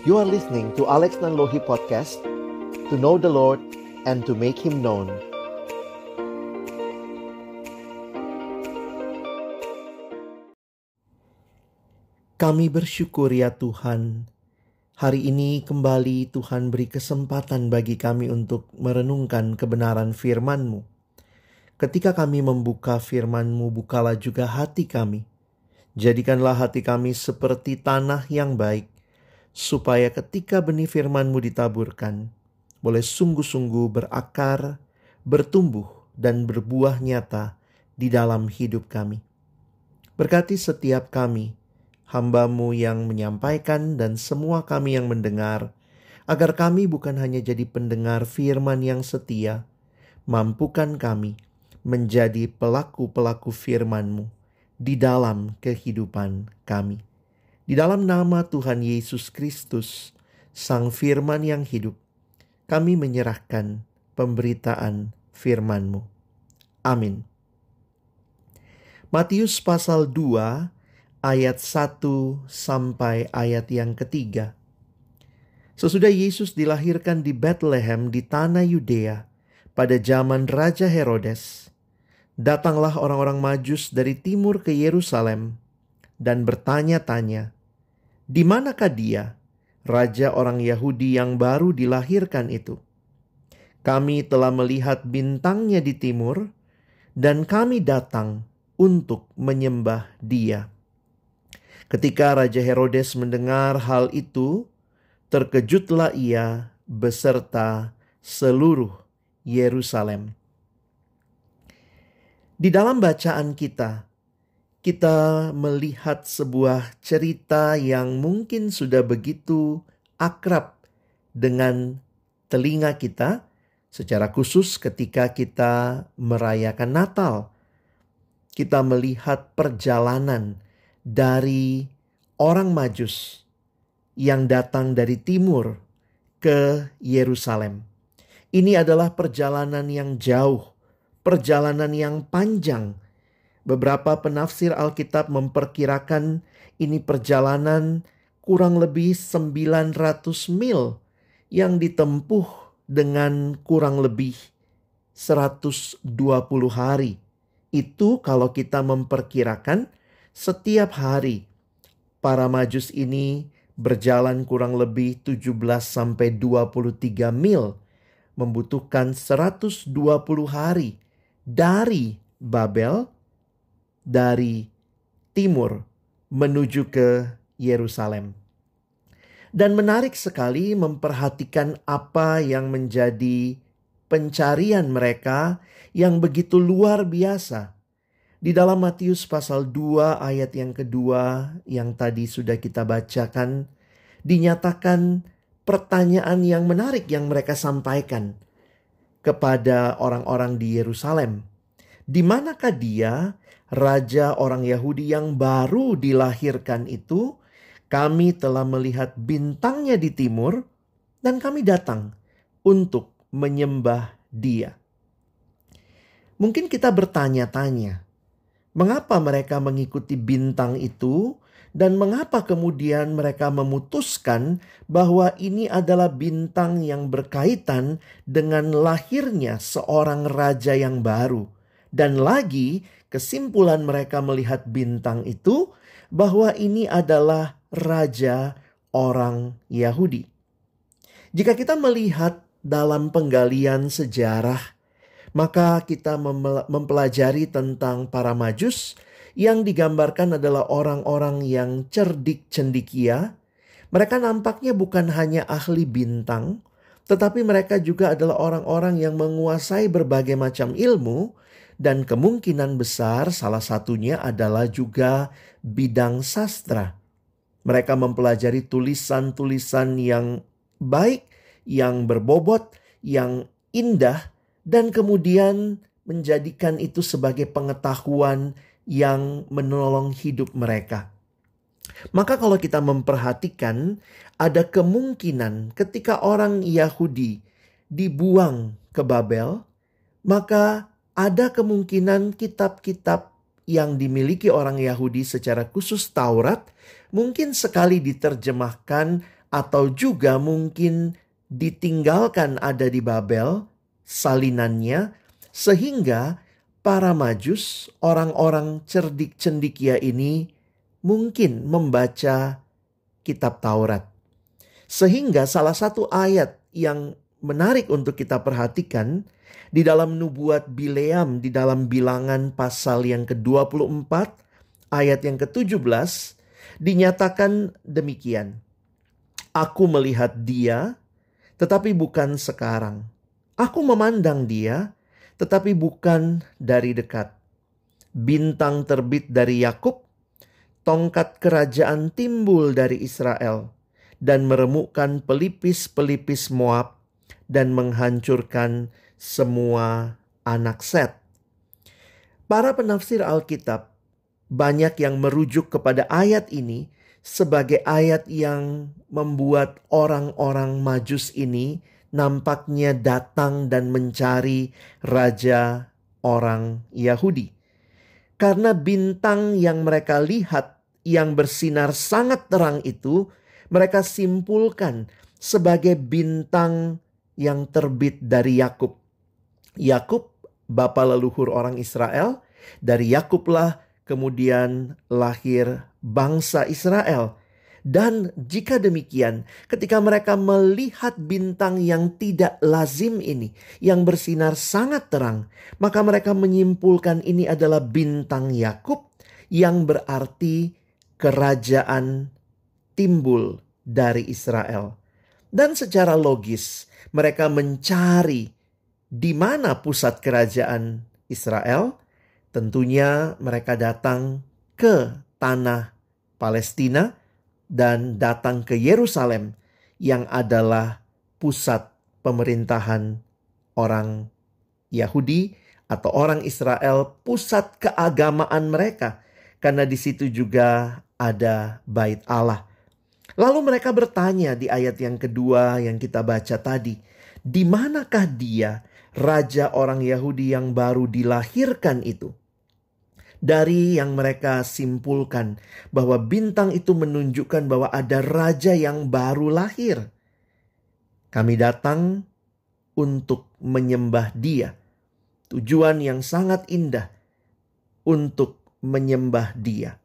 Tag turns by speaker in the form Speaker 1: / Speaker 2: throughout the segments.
Speaker 1: You are listening to Alex Nanlohi Podcast To know the Lord and to make Him known Kami bersyukur ya Tuhan Hari ini kembali Tuhan beri kesempatan bagi kami untuk merenungkan kebenaran firman-Mu. Ketika kami membuka firman-Mu, bukalah juga hati kami. Jadikanlah hati kami seperti tanah yang baik, supaya ketika benih firman-Mu ditaburkan, boleh sungguh-sungguh berakar, bertumbuh, dan berbuah nyata di dalam hidup kami. Berkati setiap kami, hambamu yang menyampaikan dan semua kami yang mendengar, agar kami bukan hanya jadi pendengar firman yang setia, mampukan kami menjadi pelaku-pelaku firman-Mu di dalam kehidupan kami. Di dalam nama Tuhan Yesus Kristus, Sang Firman yang hidup, kami menyerahkan pemberitaan firman-Mu. Amin. Matius pasal 2 ayat 1 sampai ayat yang ketiga. Sesudah Yesus dilahirkan di Bethlehem di tanah Yudea pada zaman Raja Herodes, datanglah orang-orang Majus dari timur ke Yerusalem dan bertanya-tanya, "Di manakah dia, raja orang Yahudi yang baru dilahirkan itu?" Kami telah melihat bintangnya di timur, dan kami datang untuk menyembah Dia. Ketika Raja Herodes mendengar hal itu, terkejutlah ia beserta seluruh Yerusalem. Di dalam bacaan kita, kita melihat sebuah cerita yang mungkin sudah begitu akrab dengan telinga kita, secara khusus ketika kita merayakan Natal. Kita melihat perjalanan dari orang Majus yang datang dari timur ke Yerusalem. Ini adalah perjalanan yang jauh, perjalanan yang panjang. Beberapa penafsir Alkitab memperkirakan ini perjalanan kurang lebih 900 mil yang ditempuh dengan kurang lebih 120 hari. Itu kalau kita memperkirakan setiap hari para majus ini berjalan kurang lebih 17 sampai 23 mil membutuhkan 120 hari dari Babel dari timur menuju ke Yerusalem. Dan menarik sekali memperhatikan apa yang menjadi pencarian mereka yang begitu luar biasa di dalam Matius pasal 2 ayat yang kedua yang tadi sudah kita bacakan, dinyatakan pertanyaan yang menarik yang mereka sampaikan kepada orang-orang di Yerusalem. Di manakah dia, raja orang Yahudi yang baru dilahirkan itu? Kami telah melihat bintangnya di timur dan kami datang untuk menyembah dia. Mungkin kita bertanya-tanya, mengapa mereka mengikuti bintang itu dan mengapa kemudian mereka memutuskan bahwa ini adalah bintang yang berkaitan dengan lahirnya seorang raja yang baru. Dan lagi, kesimpulan mereka melihat bintang itu bahwa ini adalah raja orang Yahudi. Jika kita melihat dalam penggalian sejarah maka kita mempelajari tentang para majus yang digambarkan adalah orang-orang yang cerdik cendikia. Mereka nampaknya bukan hanya ahli bintang, tetapi mereka juga adalah orang-orang yang menguasai berbagai macam ilmu dan kemungkinan besar salah satunya adalah juga bidang sastra. Mereka mempelajari tulisan-tulisan yang baik, yang berbobot, yang indah dan kemudian menjadikan itu sebagai pengetahuan yang menolong hidup mereka. Maka kalau kita memperhatikan ada kemungkinan ketika orang Yahudi dibuang ke Babel, maka ada kemungkinan kitab-kitab yang dimiliki orang Yahudi secara khusus Taurat mungkin sekali diterjemahkan atau juga mungkin ditinggalkan ada di Babel salinannya sehingga para majus orang-orang cerdik cendikia ini mungkin membaca kitab Taurat. Sehingga salah satu ayat yang menarik untuk kita perhatikan di dalam nubuat Bileam di dalam bilangan pasal yang ke-24 ayat yang ke-17 dinyatakan demikian. Aku melihat dia tetapi bukan sekarang. Aku memandang dia tetapi bukan dari dekat. Bintang terbit dari Yakub, tongkat kerajaan timbul dari Israel dan meremukkan pelipis-pelipis Moab dan menghancurkan semua anak Set. Para penafsir Alkitab banyak yang merujuk kepada ayat ini sebagai ayat yang membuat orang-orang Majus ini nampaknya datang dan mencari raja orang Yahudi. Karena bintang yang mereka lihat yang bersinar sangat terang itu, mereka simpulkan sebagai bintang yang terbit dari Yakub. Yakub, bapa leluhur orang Israel, dari Yakublah kemudian lahir bangsa Israel. Dan jika demikian, ketika mereka melihat bintang yang tidak lazim ini, yang bersinar sangat terang, maka mereka menyimpulkan ini adalah bintang Yakub, yang berarti kerajaan timbul dari Israel. Dan secara logis, mereka mencari di mana pusat kerajaan Israel? Tentunya mereka datang ke tanah Palestina dan datang ke Yerusalem yang adalah pusat pemerintahan orang Yahudi atau orang Israel, pusat keagamaan mereka karena di situ juga ada bait Allah. Lalu mereka bertanya di ayat yang kedua yang kita baca tadi, di manakah dia raja orang Yahudi yang baru dilahirkan itu. Dari yang mereka simpulkan bahwa bintang itu menunjukkan bahwa ada raja yang baru lahir. Kami datang untuk menyembah dia. Tujuan yang sangat indah untuk menyembah dia.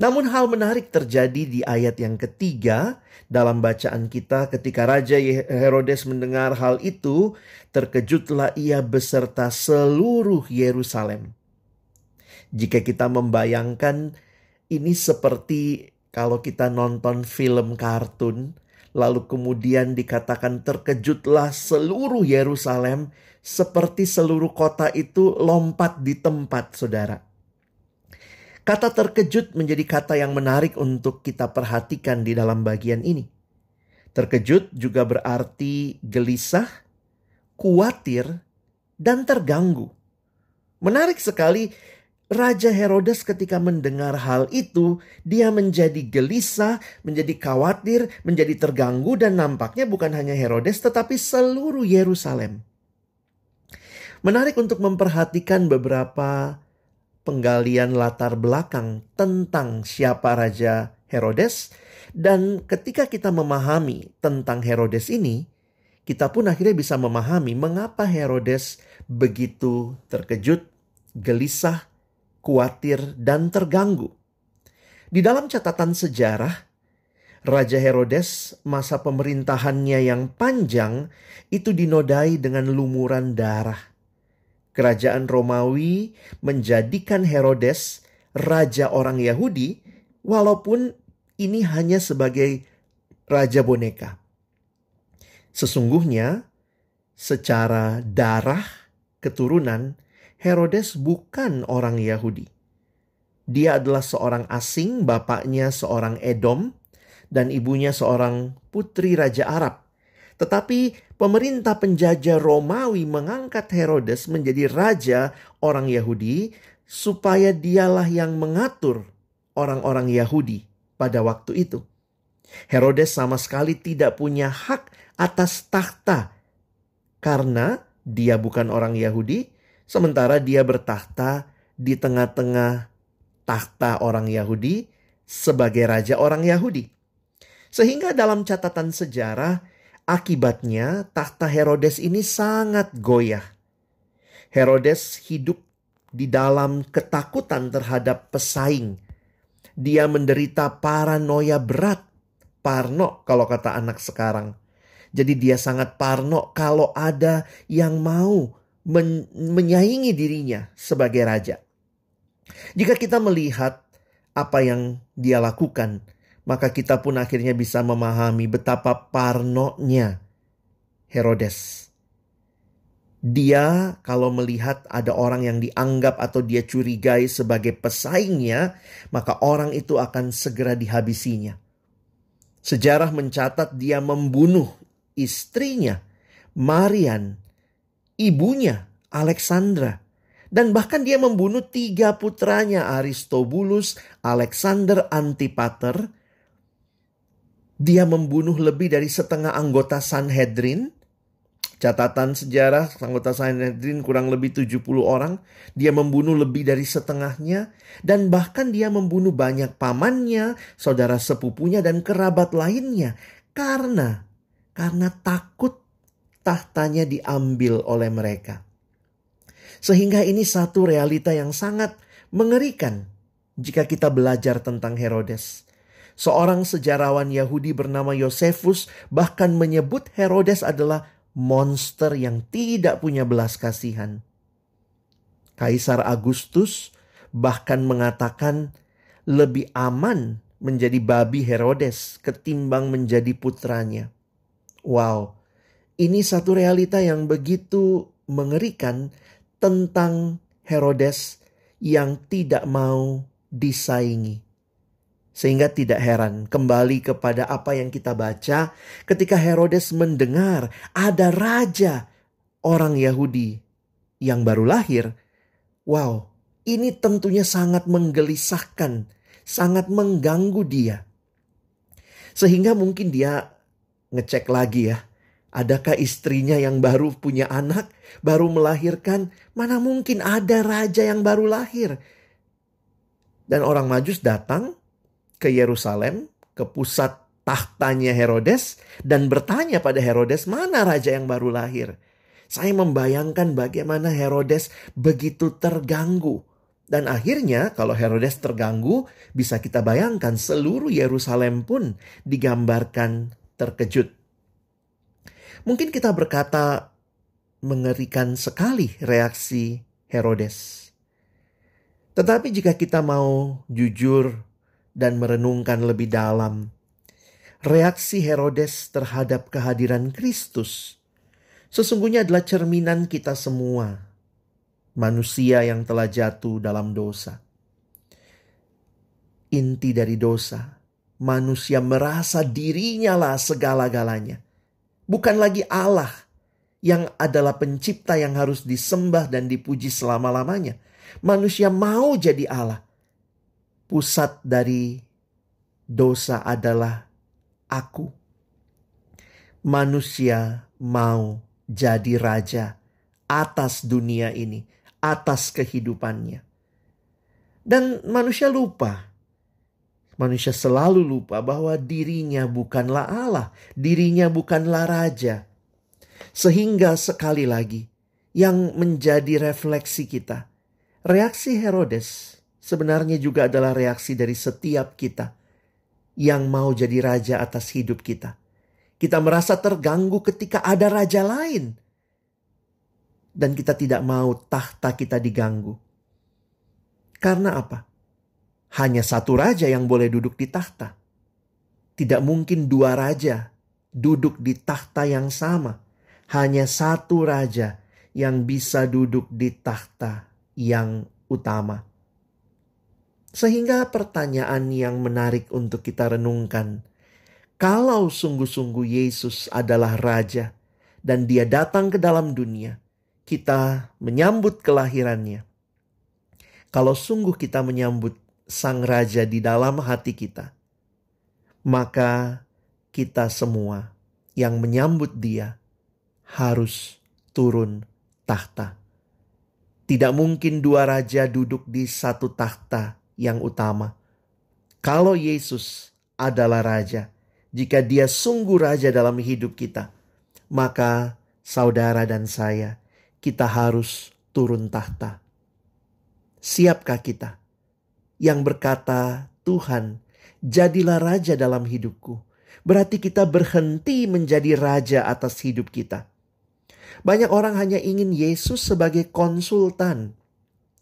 Speaker 1: Namun hal menarik terjadi di ayat yang ketiga dalam bacaan kita ketika Raja Herodes mendengar hal itu, terkejutlah ia beserta seluruh Yerusalem. Jika kita membayangkan ini seperti kalau kita nonton film kartun, lalu kemudian dikatakan terkejutlah seluruh Yerusalem seperti seluruh kota itu lompat di tempat saudara. Kata terkejut menjadi kata yang menarik untuk kita perhatikan di dalam bagian ini. Terkejut juga berarti gelisah, khawatir, dan terganggu. Menarik sekali, Raja Herodes ketika mendengar hal itu, dia menjadi gelisah, menjadi khawatir, menjadi terganggu dan nampaknya bukan hanya Herodes tetapi seluruh Yerusalem. Menarik untuk memperhatikan beberapa penggalian latar belakang tentang siapa Raja Herodes. Dan ketika kita memahami tentang Herodes ini, kita pun akhirnya bisa memahami mengapa Herodes begitu terkejut, gelisah, khawatir, dan terganggu. Di dalam catatan sejarah, Raja Herodes masa pemerintahannya yang panjang itu dinodai dengan lumuran darah kerajaan Romawi menjadikan Herodes raja orang Yahudi, walaupun ini hanya sebagai raja boneka. Sesungguhnya, secara darah keturunan, Herodes bukan orang Yahudi. Dia adalah seorang asing, bapaknya seorang Edom, dan ibunya seorang putri raja Arab. Tetapi pemerintah penjajah Romawi mengangkat Herodes menjadi raja orang Yahudi supaya dialah yang mengatur orang-orang Yahudi pada waktu itu. Herodes sama sekali tidak punya hak atas tahta karena dia bukan orang Yahudi, sementara dia bertahta di tengah-tengah tahta orang Yahudi sebagai raja orang Yahudi. Sehingga dalam catatan sejarah, akibatnya tahta Herodes ini sangat goyah. Herodes hidup di dalam ketakutan terhadap pesaing. Dia menderita paranoia berat. Parno kalau kata anak sekarang. Jadi dia sangat parno kalau ada yang mau men menyaingi dirinya sebagai raja. Jika kita melihat apa yang dia lakukan, maka kita pun akhirnya bisa memahami betapa parnonya Herodes. Dia kalau melihat ada orang yang dianggap atau dia curigai sebagai pesaingnya, maka orang itu akan segera dihabisinya. Sejarah mencatat dia membunuh istrinya, Marian, ibunya, Alexandra, dan bahkan dia membunuh tiga putranya Aristobulus, Alexander Antipater, dia membunuh lebih dari setengah anggota Sanhedrin. Catatan sejarah anggota Sanhedrin kurang lebih 70 orang. Dia membunuh lebih dari setengahnya. Dan bahkan dia membunuh banyak pamannya, saudara sepupunya, dan kerabat lainnya. Karena, karena takut tahtanya diambil oleh mereka. Sehingga ini satu realita yang sangat mengerikan jika kita belajar tentang Herodes. Seorang sejarawan Yahudi bernama Yosefus bahkan menyebut Herodes adalah monster yang tidak punya belas kasihan. Kaisar Agustus bahkan mengatakan lebih aman menjadi babi Herodes ketimbang menjadi putranya. Wow, ini satu realita yang begitu mengerikan tentang Herodes yang tidak mau disaingi. Sehingga tidak heran kembali kepada apa yang kita baca ketika Herodes mendengar ada raja orang Yahudi yang baru lahir. Wow, ini tentunya sangat menggelisahkan, sangat mengganggu dia. Sehingga mungkin dia ngecek lagi ya, Adakah istrinya yang baru punya anak, baru melahirkan? Mana mungkin ada raja yang baru lahir? Dan orang Majus datang ke Yerusalem, ke pusat tahtanya Herodes, dan bertanya pada Herodes, "Mana raja yang baru lahir?" Saya membayangkan bagaimana Herodes begitu terganggu. Dan akhirnya kalau Herodes terganggu, bisa kita bayangkan seluruh Yerusalem pun digambarkan terkejut. Mungkin kita berkata mengerikan sekali reaksi Herodes. Tetapi jika kita mau jujur dan merenungkan lebih dalam reaksi Herodes terhadap kehadiran Kristus sesungguhnya adalah cerminan kita semua, manusia yang telah jatuh dalam dosa. Inti dari dosa, manusia merasa dirinya lah segala-galanya. Bukan lagi Allah yang adalah pencipta yang harus disembah dan dipuji selama-lamanya. Manusia mau jadi Allah pusat dari dosa adalah aku. Manusia mau jadi raja atas dunia ini, atas kehidupannya. Dan manusia lupa. Manusia selalu lupa bahwa dirinya bukanlah Allah, dirinya bukanlah raja. Sehingga sekali lagi yang menjadi refleksi kita, reaksi Herodes sebenarnya juga adalah reaksi dari setiap kita yang mau jadi raja atas hidup kita. Kita merasa terganggu ketika ada raja lain, dan kita tidak mau tahta kita diganggu. Karena apa? Hanya satu raja yang boleh duduk di tahta. Tidak mungkin dua raja duduk di tahta yang sama. Hanya satu raja yang bisa duduk di tahta yang utama. Sehingga pertanyaan yang menarik untuk kita renungkan, kalau sungguh-sungguh Yesus adalah Raja dan Dia datang ke dalam dunia, kita menyambut kelahirannya. Kalau sungguh kita menyambut Sang Raja di dalam hati kita, maka kita semua yang menyambut Dia harus turun tahta. Tidak mungkin dua raja duduk di satu tahta yang utama. Kalau Yesus adalah raja, jika dia sungguh raja dalam hidup kita, maka saudara dan saya, kita harus turun tahta. Siapkah kita yang berkata, "Tuhan, jadilah raja dalam hidupku"? Berarti kita berhenti menjadi raja atas hidup kita. Banyak orang hanya ingin Yesus sebagai konsultan,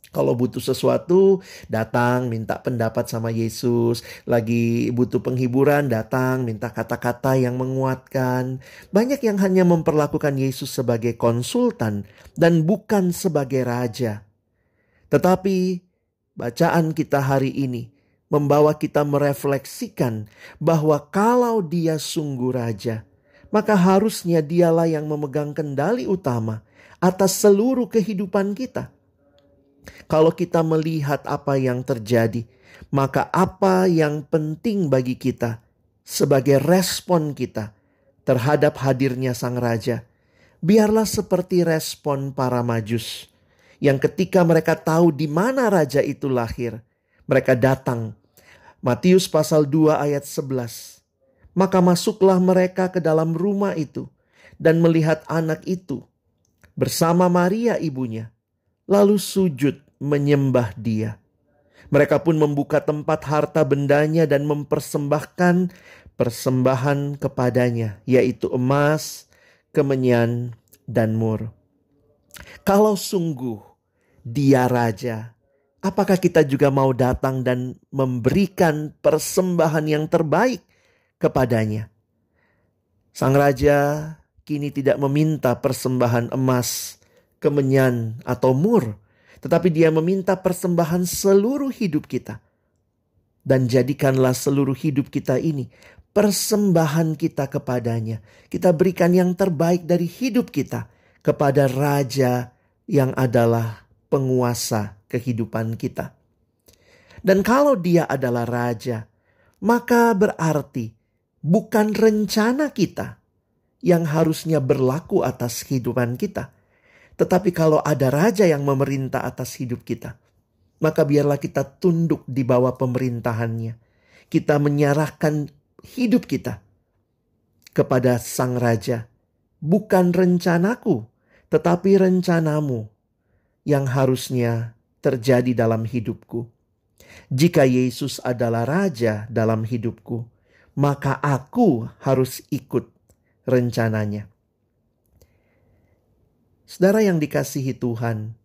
Speaker 1: kalau butuh sesuatu, datang minta pendapat sama Yesus. Lagi butuh penghiburan, datang minta kata-kata yang menguatkan. Banyak yang hanya memperlakukan Yesus sebagai konsultan dan bukan sebagai raja. Tetapi bacaan kita hari ini membawa kita merefleksikan bahwa kalau dia sungguh raja, maka harusnya dialah yang memegang kendali utama atas seluruh kehidupan kita kalau kita melihat apa yang terjadi, maka apa yang penting bagi kita sebagai respon kita terhadap hadirnya Sang Raja, biarlah seperti respon para Majus yang ketika mereka tahu di mana raja itu lahir, mereka datang. Matius pasal 2 ayat 11. Maka masuklah mereka ke dalam rumah itu dan melihat anak itu bersama Maria ibunya lalu sujud menyembah dia. Mereka pun membuka tempat harta bendanya dan mempersembahkan persembahan kepadanya, yaitu emas, kemenyan, dan mur. Kalau sungguh dia raja, apakah kita juga mau datang dan memberikan persembahan yang terbaik kepadanya? Sang raja kini tidak meminta persembahan emas, kemenyan, atau mur, tetapi dia meminta persembahan seluruh hidup kita. Dan jadikanlah seluruh hidup kita ini persembahan kita kepadanya. Kita berikan yang terbaik dari hidup kita kepada Raja yang adalah penguasa kehidupan kita. Dan kalau dia adalah Raja, maka berarti bukan rencana kita yang harusnya berlaku atas kehidupan kita tetapi kalau ada raja yang memerintah atas hidup kita, maka biarlah kita tunduk di bawah pemerintahannya. Kita menyerahkan hidup kita kepada sang raja. Bukan rencanaku, tetapi rencanamu yang harusnya terjadi dalam hidupku. Jika Yesus adalah raja dalam hidupku, maka aku harus ikut rencananya. Saudara yang dikasihi Tuhan,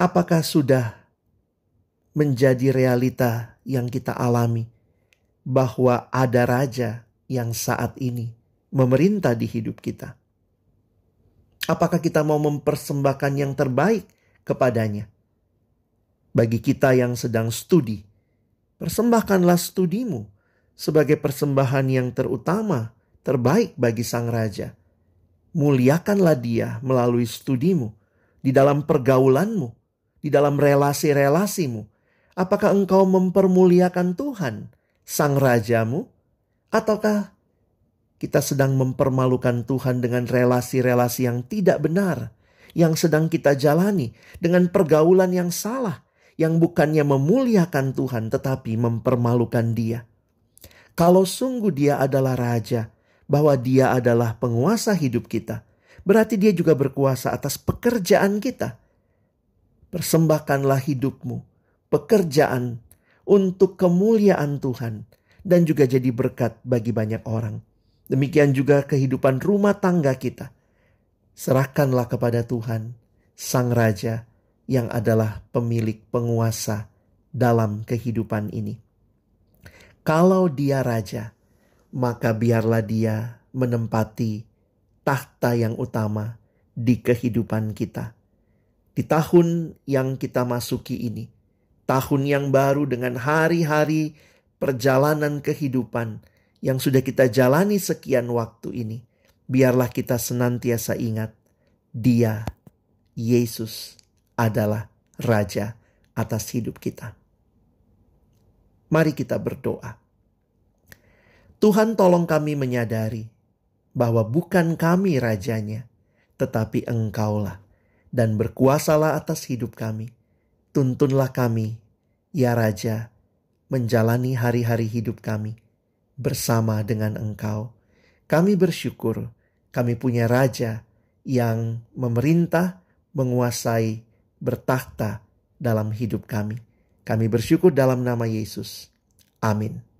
Speaker 1: apakah sudah menjadi realita yang kita alami bahwa ada raja yang saat ini memerintah di hidup kita? Apakah kita mau mempersembahkan yang terbaik kepadanya? Bagi kita yang sedang studi, persembahkanlah studimu sebagai persembahan yang terutama, terbaik bagi sang raja muliakanlah dia melalui studimu, di dalam pergaulanmu, di dalam relasi-relasimu. Apakah engkau mempermuliakan Tuhan, Sang Rajamu? Ataukah kita sedang mempermalukan Tuhan dengan relasi-relasi yang tidak benar, yang sedang kita jalani dengan pergaulan yang salah, yang bukannya memuliakan Tuhan tetapi mempermalukan Dia. Kalau sungguh Dia adalah Raja, bahwa Dia adalah penguasa hidup kita, berarti Dia juga berkuasa atas pekerjaan kita. Persembahkanlah hidupmu, pekerjaan untuk kemuliaan Tuhan, dan juga jadi berkat bagi banyak orang. Demikian juga kehidupan rumah tangga kita. Serahkanlah kepada Tuhan, Sang Raja, yang adalah pemilik penguasa dalam kehidupan ini. Kalau Dia Raja, maka biarlah dia menempati tahta yang utama di kehidupan kita. Di tahun yang kita masuki ini, tahun yang baru dengan hari-hari perjalanan kehidupan yang sudah kita jalani sekian waktu ini, biarlah kita senantiasa ingat, Dia, Yesus, adalah Raja atas hidup kita. Mari kita berdoa. Tuhan tolong kami menyadari bahwa bukan kami rajanya, tetapi engkaulah dan berkuasalah atas hidup kami. Tuntunlah kami, ya Raja, menjalani hari-hari hidup kami bersama dengan Engkau. Kami bersyukur kami punya raja yang memerintah, menguasai, bertakhta dalam hidup kami. Kami bersyukur dalam nama Yesus. Amin.